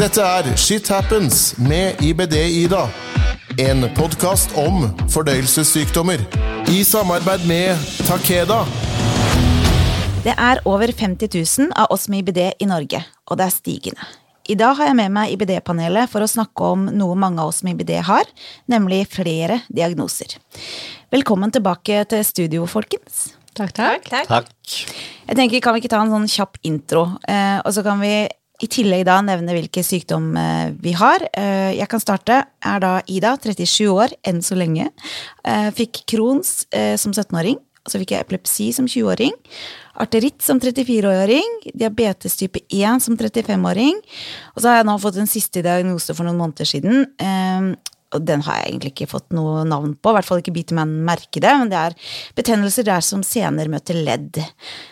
Dette er Shit Happens med IBD-Ida. En podkast om fordøyelsessykdommer. I samarbeid med Takeda. Det er over 50 000 av oss med IBD i Norge, og det er stigende. I dag har jeg med meg IBD-panelet for å snakke om noe mange av oss med IBD har, nemlig flere diagnoser. Velkommen tilbake til studio, folkens. Takk, takk. Takk. Jeg tenker, Kan vi ikke ta en sånn kjapp intro, eh, og så kan vi i tillegg da nevne hvilke sykdom eh, vi har. Eh, jeg kan starte. Er da Ida, 37 år, enn så lenge. Eh, fikk Crohns som 17-åring. Så fikk jeg epilepsi som 20-åring. Arteritt som 34-åring. Diabetes type 1 som 35-åring. Og så har jeg nå fått en siste diagnose for noen måneder siden. Eh, og den har jeg egentlig ikke fått noe navn på, i hvert fall ikke biter meg merke det, men det er betennelser der som sener møter ledd.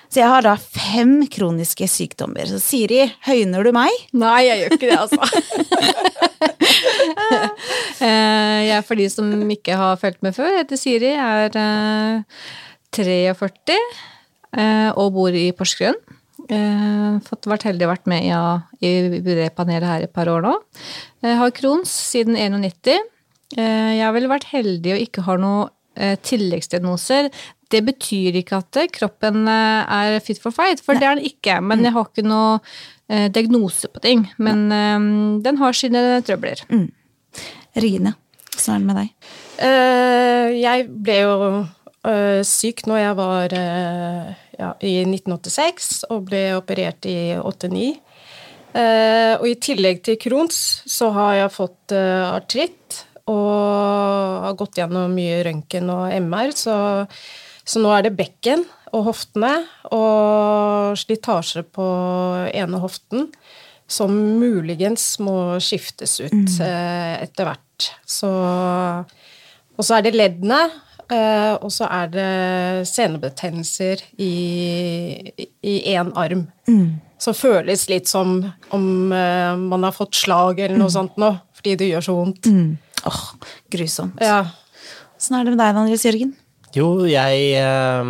Så jeg har da fem kroniske sykdommer. Så Siri, høyner du meg? Nei, jeg gjør ikke det, altså. jeg er for de som ikke har fulgt med før, Jeg heter Siri, jeg er eh, 43 eh, og bor i Porsgrunn. Eh, fått vært heldig å vært med i, i BUD-panelet her et par år nå. Jeg har Crohns siden 91. Eh, jeg har vel vært heldig og ikke har noen eh, tilleggsdiagnoser. Det betyr ikke at eh, kroppen eh, er fit for fight, for det er den ikke. Men jeg har ikke noen eh, diagnose på ting. Men Nei. den har sine trøbler. Rine, hvordan er det med deg? Eh, jeg ble jo eh, syk når jeg var eh, ja, i 1986 og ble operert i 89. Eh, og i tillegg til Crohns så har jeg fått eh, artritt og har gått gjennom mye røntgen og MR, så, så nå er det bekken og hoftene og slitasje på ene hoften som muligens må skiftes ut eh, etter hvert. Så Og så er det leddene, og så er det senebetennelser i én arm. Som føles litt som om eh, man har fått slag eller noe sånt nå, fordi det gjør så vondt. Åh, grusomt. Ja. Hvordan er det med deg, Andres Jørgen? Jo, jeg eh,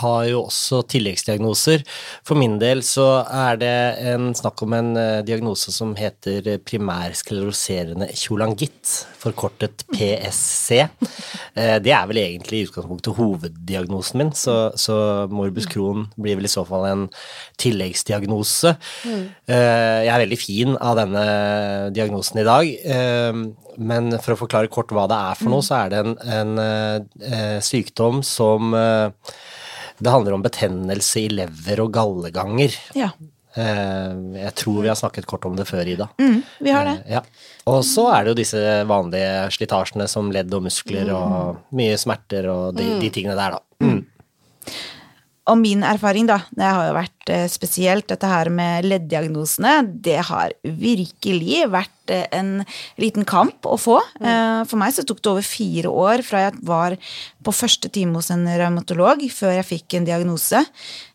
har jo også tilleggsdiagnoser. For min del så er det en snakk om en eh, diagnose som heter primærskleroserende kjolangitt, forkortet PSC. Eh, det er vel egentlig i utgangspunktet hoveddiagnosen min, så, så morbus Crohn blir vel i så fall en tilleggsdiagnose. Eh, jeg er veldig fin av denne diagnosen i dag. Men for å forklare kort hva det er for noe, så er det en, en eh, sykdom som eh, Det handler om betennelse i lever og galleganger. Ja, Eh, jeg tror vi har snakket kort om det før, Ida. mm, vi har det. Eh, ja. Og så er det jo disse vanlige slitasjene som ledd og muskler og mye smerter og de, de tingene der, da. Mm. Og min erfaring, da, det har jo vært eh, spesielt dette her med ledddiagnosene, det har virkelig vært eh, en liten kamp å få. Eh, For meg så tok det over fire år fra jeg var på første time hos en revmatolog, før jeg fikk en diagnose.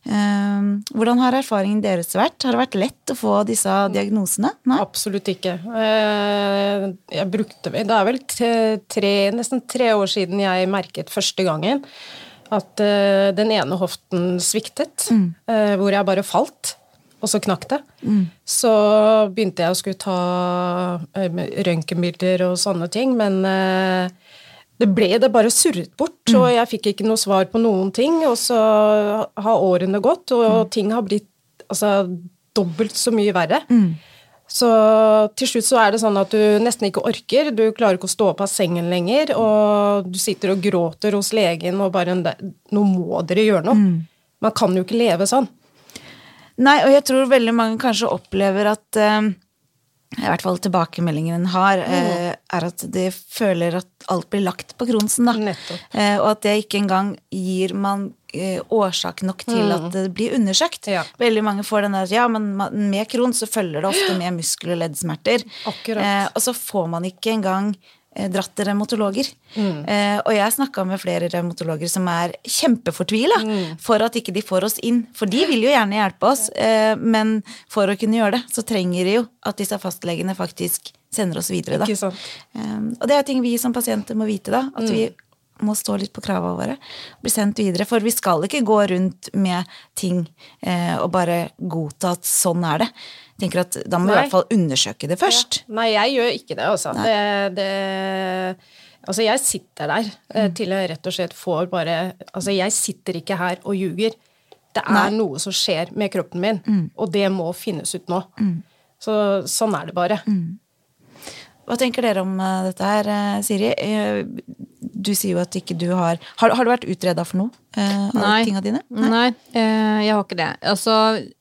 Hvordan har erfaringen deres vært? Har det vært lett å få disse diagnosene? Nei? Absolutt ikke. Jeg brukte Det er vel tre, nesten tre år siden jeg merket første gangen at uh, den ene hoften sviktet, eh, hvor jeg bare falt, og så knakk det. Så begynte jeg å skulle ta eh, røntgenbilder og sånne ting, men det ble det bare surret bort, og jeg fikk ikke noe svar på noen ting, og så har årene gått, og ting har blitt altså, dobbelt så mye verre. Så til slutt så er det sånn at du nesten ikke orker, du klarer ikke å stå opp av sengen lenger, og du sitter og gråter hos legen og bare Nå må dere gjøre noe. Man kan jo ikke leve sånn. Nei, og jeg tror veldig mange kanskje opplever at eh, i hvert fall tilbakemeldingen en har, eh, er at de føler at alt blir lagt på Kronsen, da. Eh, og at det ikke engang gir man årsak nok til at det blir undersøkt. Ja. Veldig mange får den der Ja, men med Crohn så følger det ofte med muskel- og leddsmerter. Eh, og så får man ikke engang eh, dratt til revmatologer. Eh, og jeg snakka med flere revmatologer som er kjempefortvila for at ikke de får oss inn. For de vil jo gjerne hjelpe oss, eh, men for å kunne gjøre det, så trenger de jo at disse fastlegene faktisk sender oss videre. Da. Eh, og det er ting vi som pasienter må vite, da. At vi må stå litt på kravene våre. Bli sendt videre. For vi skal ikke gå rundt med ting eh, og bare godta at sånn er det. Jeg tenker at Da må vi i hvert fall undersøke det først. Nei, jeg gjør ikke det, altså. Det, det, altså, jeg sitter der eh, Mm. til jeg rett og slett får bare Altså, jeg sitter ikke her og ljuger. Det er Nei. Mm. noe som skjer med kroppen min, og det må finnes ut nå. Så sånn er det bare. Mm. Hva tenker dere om eh, dette her, eh, Siri? Eh, Du sier jo at ikke du har Har, har du vært utreda for noe av Nei. tinga dine? Nei, Nei jeg har ikke det. Altså,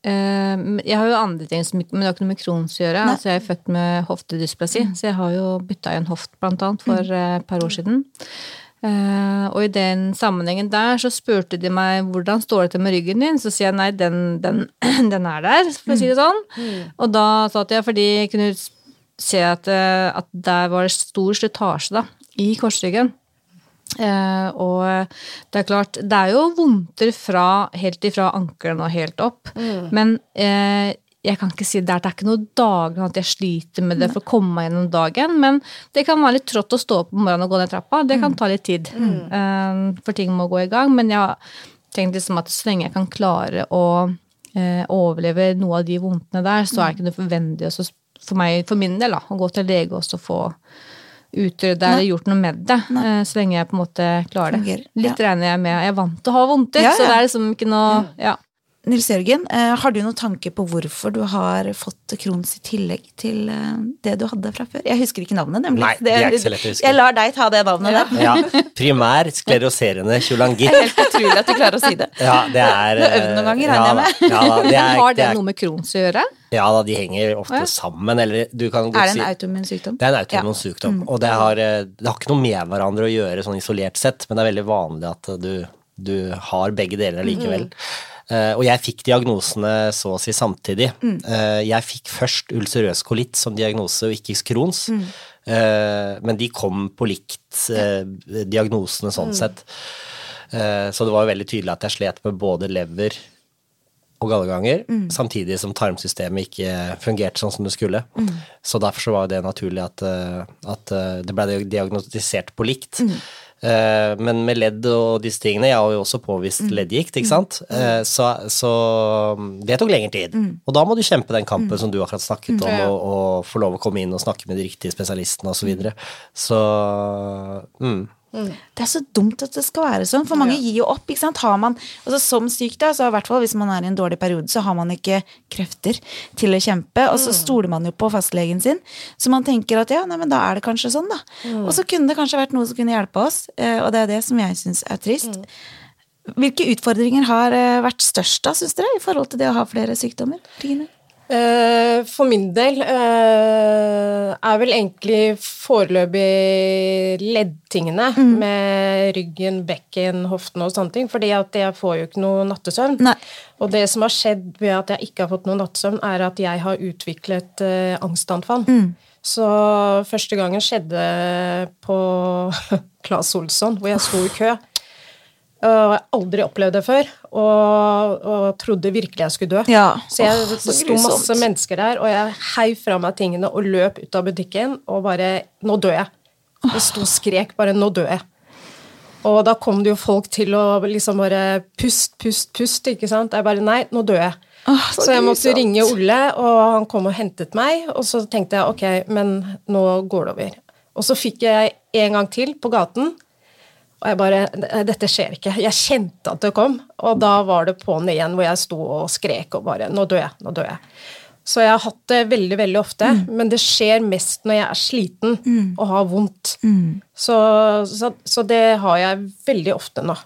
jeg har jo andre ting, som, men det har ikke noe med Crohns å gjøre. Altså, jeg er født med hoftedysplasi, så jeg har jo bytta i en hoft, blant annet, for eh, et par år siden. Uh, og i den sammenhengen der så spurte de meg hvordan står det til med ryggen din. Så sier jeg nei, den, den, den er der, for å si det sånn. Og da sa jeg fordi jeg kunne se at, eh, at der var det stor slitasje da, i korsryggen. Eh, og det er klart, det er jo vondter fra, helt ifra ankelen og helt opp, men eh, jeg kan ikke si det er, det er ikke noe daglig at jeg sliter med det for å komme meg gjennom dagen, men det kan være litt trått å stå opp om morgenen og gå ned trappa. Det kan ta litt tid, eh, for ting må gå i gang. Men jeg har tenkt liksom at så lenge jeg kan klare å eh, overleve noe av de vondtene der, så er det ikke noe forvendig også for meg, for min del, da, å gå til lege og så få utrydde eller gjort noe med det, Nei. så lenge jeg på en måte klarer det. Fungerer, Litt regner jeg med. Jeg er vant til å ha vondter, Ja, ja. så det er liksom ikke noe ja. Nils Jørgen, eh, har du noen tanke på hvorfor du har fått Krohns i tillegg til eh, det du hadde fra før? Jeg husker ikke navnet, nemlig. Nei, det er ikke så lett å huske. Jeg lar deg ta det navnet der. Ja. Primær skleroserende Det kjolangitt. helt utrolig at du klarer å si det. Ja, det er Du har øvd noen ganger, ja, regner jeg da. med. Ja, da, det er, Har det det er, noe med Krohns å gjøre? ja da, de henger ofte Ja. sammen, eller du kan godt Er det en autoimmun sykdom? Det er en autoimmun Ja. Mm. og det har, eh, det har ikke noe med hverandre å gjøre sånn isolert sett, men det er veldig vanlig at du, du har begge deler likevel. Eh, og jeg fikk diagnosene så å si samtidig. Mm. Eh, jeg fikk først ulcerøs kolitt som diagnose, og ikke Crohns. Mm. Eh, men de kom på likt, eh, diagnosene Mm. sånn sett. Eh, så det var jo veldig tydelig at jeg slet med både lever og galleganger, Mm. samtidig som tarmsystemet ikke fungerte sånn som det skulle. Mm. Så derfor så var det naturlig at, eh, at eh, det ble diagnostisert på likt. Mm. Eh, Men med ledd og disse tingene, jeg har jo også påvist Mm. leddgikt, ikke sant, Eh, så, så mm, det tok lengre tid. Mm. Og da må du kjempe den kampen som du akkurat snakket om, og, og få lov å komme inn og snakke med de riktige spesialistene osv. Så, videre. så mm. Det er så dumt at det skal være sånn, for mange gir jo opp. ikke sant? Har man, altså Som syk, da, så i hvert fall hvis man er i en dårlig periode, så har man ikke krefter til å kjempe, og så stoler man jo på fastlegen sin. Så man tenker at ja, nei, men da er det kanskje sånn, da. Og så kunne det kanskje vært noe som kunne hjelpe oss, eh, og det er det som jeg syns er trist. Hvilke utfordringer har eh, vært størst da, syns dere, i forhold til det å ha flere sykdommer? Trine? Eh, For min del eh, er vel egentlig foreløpig leddtingene med ryggen, bekken, hoftene og sånne ting, fordi at jeg får jo ikke noe nattesøvn. Nei. Og det som har skjedd ved at jeg ikke har fått noe nattesøvn, er at jeg har utviklet angstanfall. Mm. Så første gangen skjedde på Claes Olsson, hvor jeg sto i kø. Og jeg aldri opplevd det før, og, og trodde virkelig jeg skulle dø. Ja. Så jeg, oh, så sto masse mennesker der, og jeg heiv fra meg tingene og løp ut av butikken og bare Nå dør jeg. Det sto og skrek bare Nå dør jeg. Og da kom det jo folk til å liksom bare Pust, pust, pust, ikke sant. Jeg bare Nei, nå dør jeg. Oh, så så jeg måtte ringe Olle, og han kom og hentet meg. Og så tenkte jeg ok, men nå går det over. Og så fikk jeg en gang til på gaten. Og jeg bare Dette skjer ikke. Jeg kjente at det kom, og da var det på'n igjen hvor jeg sto og skrek og bare Nå dør jeg. Nå dør jeg. Så jeg har hatt det veldig, veldig ofte, men det skjer mest når jeg er sliten og har vondt. Så, så, så det har jeg veldig ofte nå.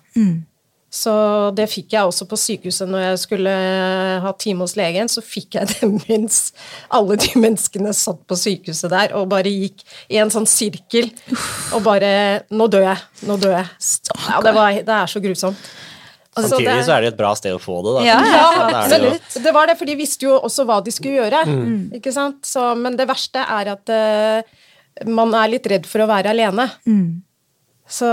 Så det fikk jeg også på sykehuset når jeg skulle ha time hos legen. Så fikk jeg det mens alle de menneskene satt på sykehuset der og bare gikk i en sånn sirkel og bare Nå dør jeg. Nå dør jeg. Ja, det, var, det er så grusomt. Så Samtidig det- så er det et bra sted å få det, da. Ja, ja, det jo-. Det var det, for de visste jo også hva de skulle gjøre. Ikke sant? Så, men det verste er at uh, man er litt redd for å være alene. Så,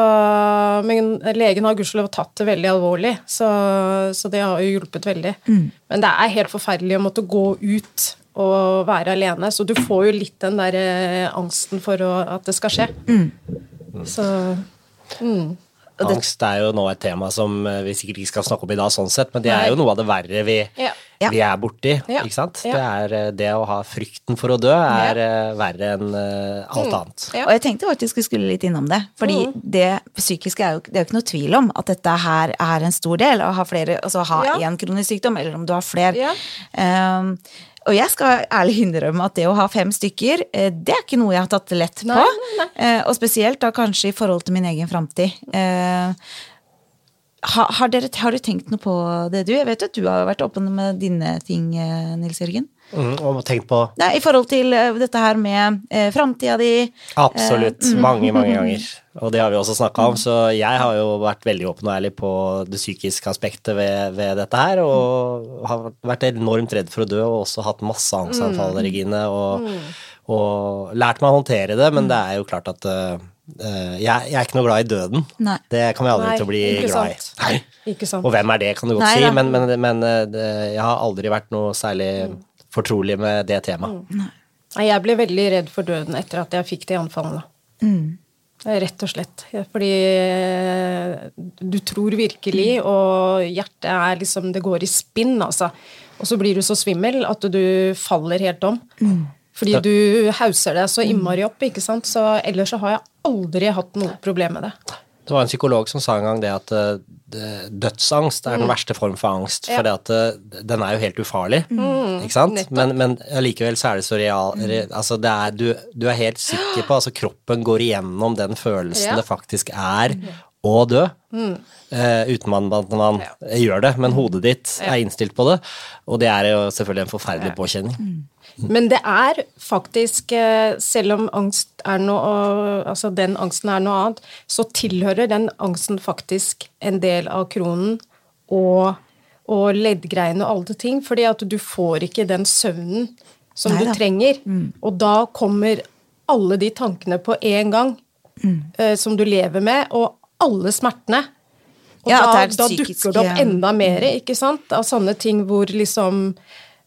men legen har gudskjelov tatt det veldig alvorlig, så, så det har jo hjulpet veldig. Men det er helt forferdelig å måtte gå ut og være alene, så du får jo litt den der eh, angsten for å, at det skal skje. Så mm. Angst er jo nå et tema som eh, vi sikkert ikke skal snakke om i dag, sånn sett, men det er jo noe av det verre vi, Ja. Ja. vi er borti. Ja. Ikke sant? Ja. Det, er, eh, det å ha frykten for å dø er eh, verre enn eh, alt annet. Ja. Og jeg tenkte faktisk vi skulle litt innom det. Fordi det psykiske er jo, det er jo ikke noe tvil om at dette her er en stor del. Å ha flere, altså ha Ja. én kronisk sykdom, eller om du har flere. Ja. Um, og jeg skal ærlig innrømme at det å ha fem stykker, det er ikke noe jeg har tatt lett på. nei, nei. Eh, og spesielt da kanskje i forhold til min egen framtid. Har, har, dere, har du tenkt noe på det, du? Jeg vet at du har vært åpen med dine ting, eh, Nils Jørgen. Mm, og tenkt på Nei, I forhold til eh, dette her med eh, framtida di. Absolutt. Eh, mm. Mange, mange ganger. Og det har vi også snakka om. Så jeg har jo vært veldig åpen og ærlig på det psykiske aspektet ved, ved dette her. Og har vært enormt redd for å dø, og også hatt masse angstanfall, Mm. Regine. Og, og lært meg å håndtere det, men det er jo klart at eh, jeg, jeg er ikke noe glad i døden. Nei. Det kommer jeg aldri Nei, til å bli glad i. Nei. Ikke sant. Og hvem er det, kan du godt Nei si, men, men, men eh, det, jeg har aldri vært noe særlig fortrolig med det temaet. Nei, Jeg ble veldig redd for døden etter at jeg fikk de anfallene. Mm. Rett og slett. Fordi du tror virkelig, og hjertet er liksom Det går i spinn, altså. Og så blir du så svimmel at du faller helt om. Fordi du hauser deg så innmari opp, ikke sant. Så ellers så har jeg aldri hatt noe problem med det. Det var en psykolog som sa en gang det at eh, dødsangst er den verste form for angst, Ja. for den er jo helt ufarlig, ikke sant? nettopp. Men, men allikevel så er det så real re, Altså det er, du, du er helt sikker på Altså kroppen går igjennom den følelsen Ja. det faktisk er å dø, eh, uten man, at man gjør det, men hodet ditt er innstilt på det, og det er jo selvfølgelig en forferdelig påkjenning. Men det er faktisk, eh, selv om angst er noe, altså den angsten er noe annet, så tilhører den angsten faktisk en del av kronen og, og leddgreiene og alle ting, fordi at du får ikke den søvnen som Neida. du trenger. Og da kommer alle de tankene på en gang eh, som du lever med, og alle smertene. Og Ja, da, da dukker det opp enda mer, ikke sant? Av sånne ting hvor liksom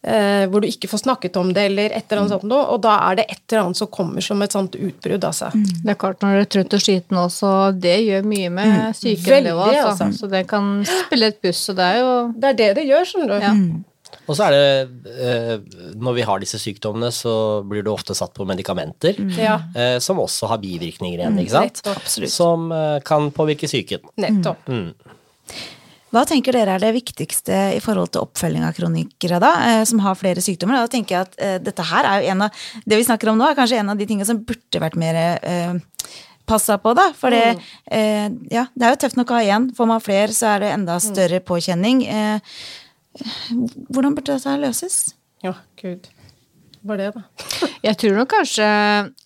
eh, Hvor du ikke får snakket om det, eller et eller annet sånt noe. Og da er det et eller annet som kommer som et sånt utbrudd, altså. Det er klart når du er trøtt og sliten også, det gjør mye med psyken. Veldig, det altså. Så det kan spille et puss, og det er jo Det er det det gjør, skjønner du. Ja. Og så er det, eh, når vi har disse sykdommene, så blir du ofte satt på medikamenter, Ja. eh, som også har bivirkninger igjen, ikke sant? nettopp. Absolutt. Som eh, kan påvirke psyken. Nettopp. Hva tenker dere er det viktigste i forhold til oppfølging av kronikere, da, eh, som har flere sykdommer? Da tenker jeg at eh, dette her er jo en av Det vi snakker om nå, er kanskje en av de tingene som burde vært mer eh, passa på, da. For det, eh, ja, det er jo tøft nok å ha én. Får man flere, så er det enda større påkjenning. Eh, hvordan burde dette her løses? Ja, gud. Var det, da? Jeg tror nok kanskje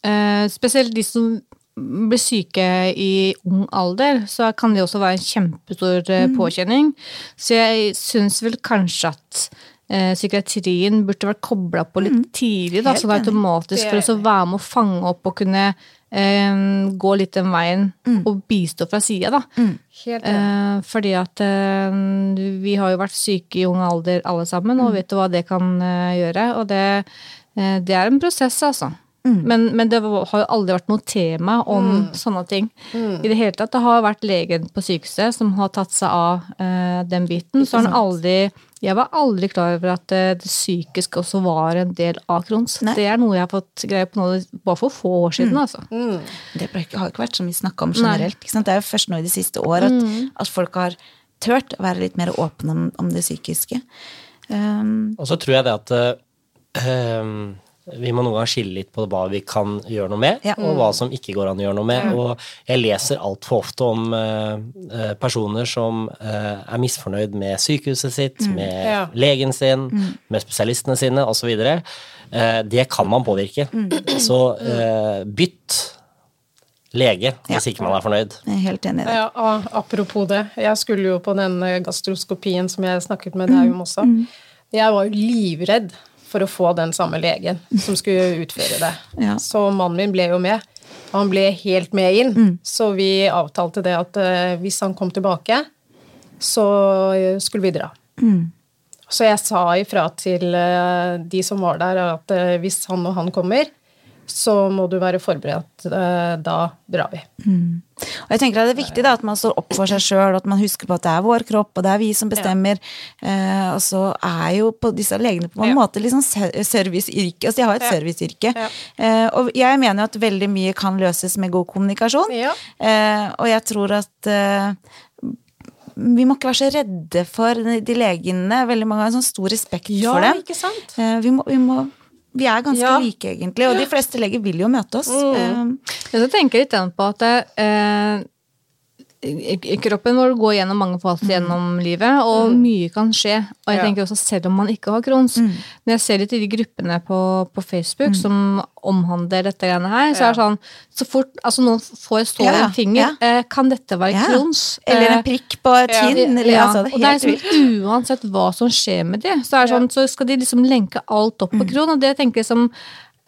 eh, spesielt de som blir syke i ung alder, så kan det også være en kjempestor mm. påkjenning. Så jeg syns vel kanskje at eh, psykiatrien burde vært kobla på litt tidlig, da, sånn automatisk for å være med å fange opp og kunne eh, gå litt den veien og bistå fra sida, da. Helt Eh, fordi at eh, vi har jo vært syke i ung alder alle sammen, og vet du hva det kan eh, gjøre. Og det, eh, det er en prosess, altså. Men, men det var- har jo aldri vært noe tema om sånne ting. I det hele tatt, Det har vært legen på sykehuset som har tatt seg av eh, den biten. så har han aldri Jeg var aldri klar over at eh, det psykiske også var en del av Crohns. Det er noe jeg har fått greie på nå bare for få år siden, altså. Det har ikke- vært så mye snakka om generelt. Ikke sant? Det er jo først nå i de siste år at, at folk har turt å være litt mer åpne om, om det psykiske. Um, Og så tror jeg det at ehm, vi må noen ganger skille litt på hva vi kan gjøre noe med, Ja. og hva som ikke går an å gjøre noe med. Og jeg leser altfor ofte om eh, personer som uh, er misfornøyd med sykehuset sitt, med Ja. legen sin, med spesialistene sine osv. Uh, det kan man påvirke. Så uh, bytt lege hvis ikke man er fornøyd. jeg er helt enig i det. Ja, apropos det. Jeg skulle jo på den gastroskopien som jeg snakket med deg om også. Jeg var jo livredd for å få den samme legen som skulle utføre det. Ja. Så mannen min ble jo med. Han ble helt med inn. Så vi avtalte det at uh, hvis han kom tilbake, så eh, skulle vi dra. Så jeg sa ifra til uh, de som var der, at uh, hvis han og han kommer, så må du være forberedt. Eh, Da drar vi. Og jeg tenker at Det er viktig da, at man står opp for seg sjøl, at man husker på at det er vår kropp, og det er vi som bestemmer. Eh, og så er jo på disse legene på en Ja. måte liksom serviceyrke. Altså de har et Ja. serviceyrke. Ja. Eh, og jeg mener at veldig mye kan løses med god kommunikasjon. Ja. Eh, og jeg tror at eh, vi må ikke være så redde for de legene. Veldig mange har en sånn stor respekt Ja, for dem. ikke sant? Vi, må, vi, må, vi er ganske Ja. like, egentlig, og de fleste leger vil jo møte oss. Mm. Men så tenker jeg litt på at eh, kroppen vår går gjennom mange faser gjennom livet, og mye kan skje. Og jeg tenker også selv om man ikke har Crohns. Når jeg ser litt i de gruppene på, på Facebook som omhandler dette greiene her, så er det sånn Så fort altså noen får stå Ja, en finger, ja. eh, kan dette være Ja. Crohns? Eller en Eh, prikk på tinn. Eller, ja, altså, det og er det er liksom uansett hva som skjer med det, så, er det sånn, så skal de liksom lenke alt opp på Mm. kron, og det tenker jeg som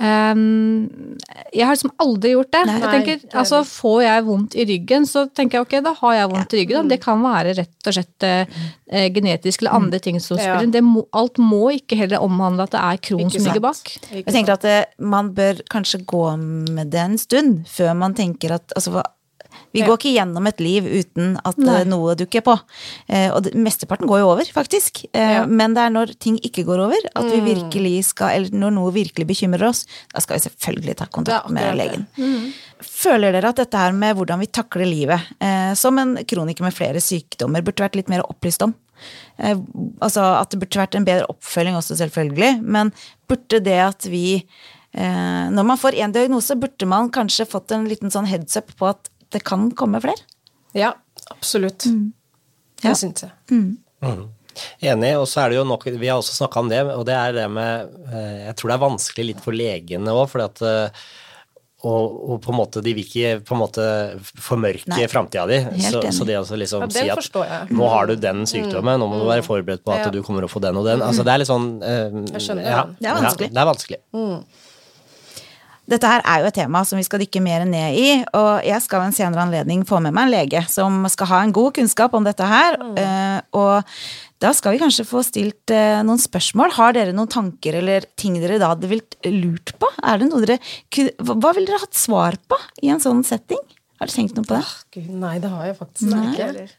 ehm, Jeg har liksom aldri gjort det. Nei. jeg Nei, tenker, det er altså Får jeg vondt i ryggen, så tenker jeg ok, da har jeg vondt i ryggen. Det kan være rett og slett eh, genetisk eller andre ting som Ja. spiller inn. Det Alt må ikke heller omhandle at det er kron Ikke som ligger bak. Ikke Jeg tenker at eh, man bør kanskje gå med det en stund, før man tenker at altså, Vi Ja. går ikke gjennom et liv uten at eh, Nei. noe dukker på. Eh, og det, mesteparten går jo over, faktisk. Eh, Ja. Men det er når ting ikke går over, at vi virkelig skal Eller når noe virkelig bekymrer oss, da skal vi selvfølgelig ta kontakt med legen. det. Føler dere at dette her med hvordan vi takler livet, som en kroniker med flere sykdommer, burde vært litt mer opplyst om? Altså at det burde vært en bedre oppfølging også, selvfølgelig, men burde det at vi Når man får én diagnose, burde man kanskje fått en liten sånn heads up på at det kan komme flere? Ja, absolutt. Ja. Det syns jeg. Enig, og så er det jo nok Vi har også snakka om det, og det er det med eh, Jeg tror det er vanskelig litt for legene òg, for at eh, og, og på en måte de vil ikke på en måte formørke framtida di. Så, så det å liksom Ja, si at nå har du den sykdommen, nå må du være forberedt på at Ja. du kommer å få den og den. Altså det er litt sånn eh, Jeg skjønner ja. Det er vanskelig. Ja, det er vanskelig. Dette her er jo et tema som vi skal dykke mer ned i, og jeg skal ved en senere anledning få med meg en lege som skal ha en god kunnskap om dette her. Mm. Og da skal vi kanskje få stilt eh, noen spørsmål. Har dere noen tanker eller ting dere da hadde vilt lurt på? Er det noe dere Hva ville dere hatt svar på i en sånn setting? Har dere tenkt noe på det? Gud, nei, det har jeg faktisk ikke.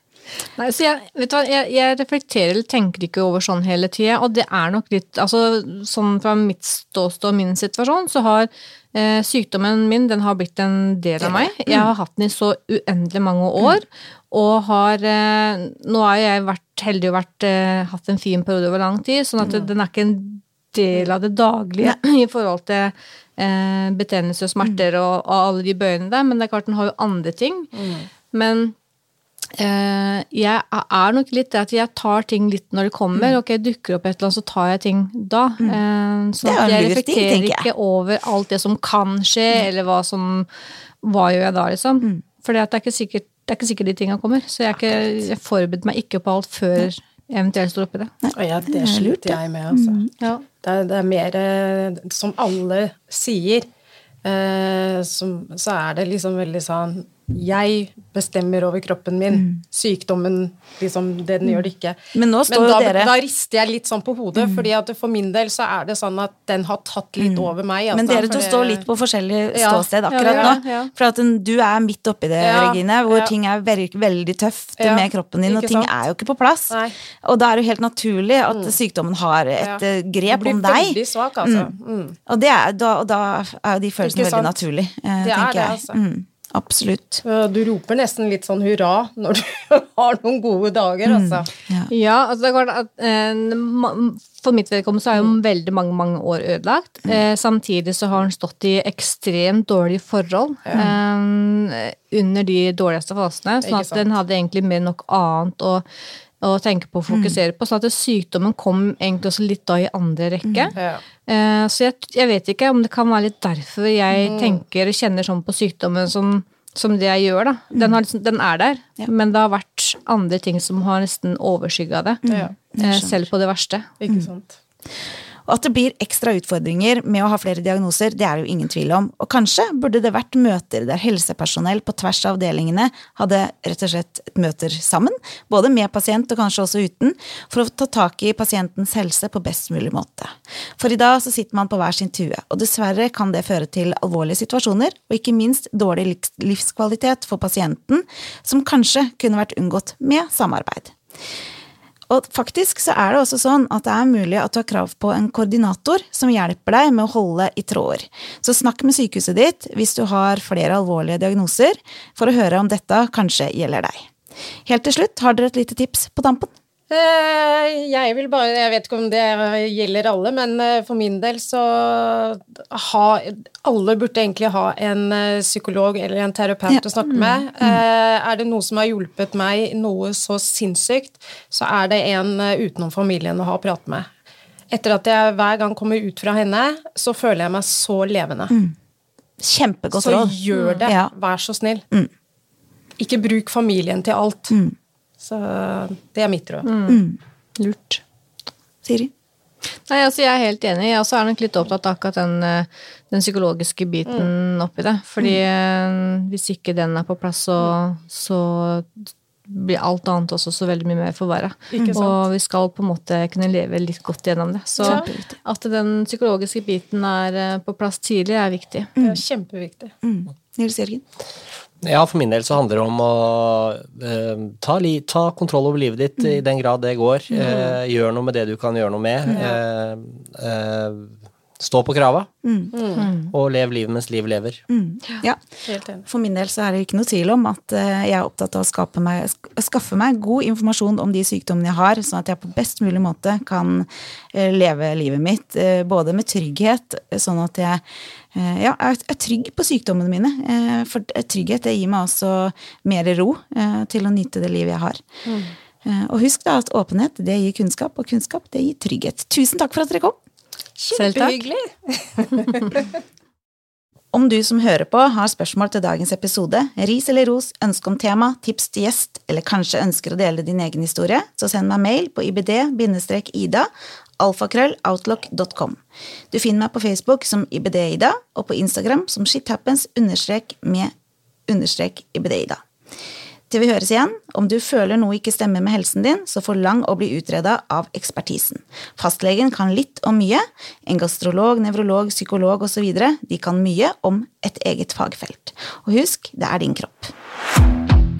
Nei, så jeg, vet du hva, jeg, jeg reflekterer eller tenker ikke over sånn hele tida, og det er nok litt altså Sånn fra mitt ståsted og min situasjon, så har eh, sykdommen min den har blitt en del av meg. Jeg har hatt den i så uendelig mange år, og har eh, Nå har jeg vært heldig og vært, eh, hatt en fin periode over lang tid, sånn at den er ikke en del av det daglige i forhold til eh, betennelse og smerter og, og alle de bøyene der, men det er klart den har jo andre ting. Men Eh, jeg er nok litt det at jeg tar ting litt når det kommer. Ok, dukker opp et eller annet, så tar jeg ting da. Mm. så er at en jeg reflekterer ting, jeg. ikke over alt det som kan skje, eller hva som Hva gjør jeg da, liksom? For det er ikke sikkert det er ikke sikkert de tinga kommer. Så jeg, ikke, jeg forberedte meg ikke på alt før jeg eventuelt står oppi det. Og ja, det det er jeg med, altså. Ja. Det er, det er mer eh, Som alle sier, eh, som, så er det liksom veldig sånn Jeg bestemmer over kroppen min. Sykdommen, liksom, den gjør det ikke. Men nå står Men da, dere- da rister jeg litt sånn på hodet, fordi at for min del så er det sånn at den har tatt litt over meg. Altså, Men dere to står litt på forskjellig Ja. ståsted akkurat Ja, ja, nå. For at du er midt oppi det, Ja, Regine, hvor ja. ting er veldig, veldig tøft Ja, med kroppen din, og ting sant? er jo ikke på plass. Nei. Og da er det jo helt naturlig at sykdommen har et Ja. eh, grep om blir deg. veldig svak, altså. Mm. Og, det er, da, og da er jo de følelsene veldig naturlige, naturlige, jeg. Det er det, altså. Mm, absolutt. Du roper nesten litt sånn hurra når du har noen gode dager, altså. Ja, altså det er klart at eh, For mitt vedkommende så er jo veldig mange mange år ødelagt. Eh, samtidig så har han stått i ekstremt dårlige forhold eh, under de dårligste fasene. Sånn at den hadde egentlig mer nok annet å, å tenke på og fokusere på. Sånn at sykdommen kom egentlig også litt da i andre rekke. Ja. Eh, så jeg, jeg vet ikke om det kan være litt derfor jeg tenker og kjenner sånn på sykdommen som, som det jeg gjør, da. Den, har liksom, den er der, men det har vært andre ting som har nesten overskygga det. Ja. Eh, selv på det verste. Ikke sant. Og at det blir ekstra utfordringer med å ha flere diagnoser, det er det jo ingen tvil om. Og kanskje burde det vært møter der helsepersonell på tvers av avdelingene hadde rett og slett møter sammen, både med pasient og kanskje også uten, for å ta tak i pasientens helse på best mulig måte. For i dag så sitter man på hver sin tue, og dessverre kan det føre til alvorlige situasjoner, og ikke minst dårlig livskvalitet for pasienten, som kanskje kunne vært unngått med samarbeid. Og faktisk så er det også sånn at det er mulig at du har krav på en koordinator som hjelper deg med å holde i tråder. Så snakk med sykehuset ditt hvis du har flere alvorlige diagnoser, for å høre om dette kanskje gjelder deg. Helt til slutt, har dere et lite tips på tampen? Eh, jeg vil bare Jeg vet ikke om det gjelder alle, men eh, for min del så ha Alle burde egentlig ha en eh, psykolog eller en terapeut ja. å snakke med. Mm. mm. Er det noe som har hjulpet meg noe så sinnssykt, så er det en utenom familien å ha å prate med. Etter at jeg hver gang kommer ut fra henne, så føler jeg meg så levende. Mm. Kjempegodt råd. Så gjør det. Ja. Vær så snill. Mm. Ikke bruk familien til alt. Mm. Så det er mitt råd. Mm. Mm. Lurt. Siri? Nei, altså Jeg er helt enig. Jeg også er nok litt opptatt av akkurat den, eh, den psykologiske biten mm. oppi det. Fordi mm. hvis ikke den er på plass, så, så blir alt annet også så veldig mye mer forverra. Og vi skal på en måte kunne leve litt godt gjennom det. Så ja. at den psykologiske biten er eh, på plass tidlig, er viktig. Det er kjempeviktig. Mm. Nils Jørgen? Ja, for min del så handler det om å uh, ta, li, ta, kontroll over livet ditt mm. i den grad det går. Uh, gjør noe med det du kan gjøre noe med. Uh, stå på krava, mm. mm. og lev livet mens livet lever. Mm. Ja. For min del så er det ikke noe tvil om at jeg er opptatt av å meg, skaffe meg god informasjon om de sykdommene jeg har, sånn at jeg på best mulig måte kan leve livet mitt både med trygghet, sånn at jeg Eh, ja, jeg er trygg på sykdommene mine. Eh, for trygghet det gir meg også mer ro eh, til å nyte det livet jeg har. Mm. Og husk da at åpenhet det gir kunnskap, og kunnskap det gir trygghet. Tusen takk for at dere kom. Kjempehyggelig. Om du som hører på har spørsmål til dagens episode, ris eller ros, ønske om tema, tips til gjest, eller kanskje ønsker å dele din egen historie, så send meg mail på ibd-ida alfakrølloutlook.com. Du finner meg på Facebook som IBD-Ida, og på Instagram som shithappens understrek med understrek IBD-Ida. Til vi høres igjen, om du føler noe ikke stemmer med helsen din, så forlang å bli utreda av ekspertisen. Fastlegen kan litt om mye. En gastrolog, nevrolog, psykolog osv. De kan mye om et eget fagfelt. Og husk, det er din kropp.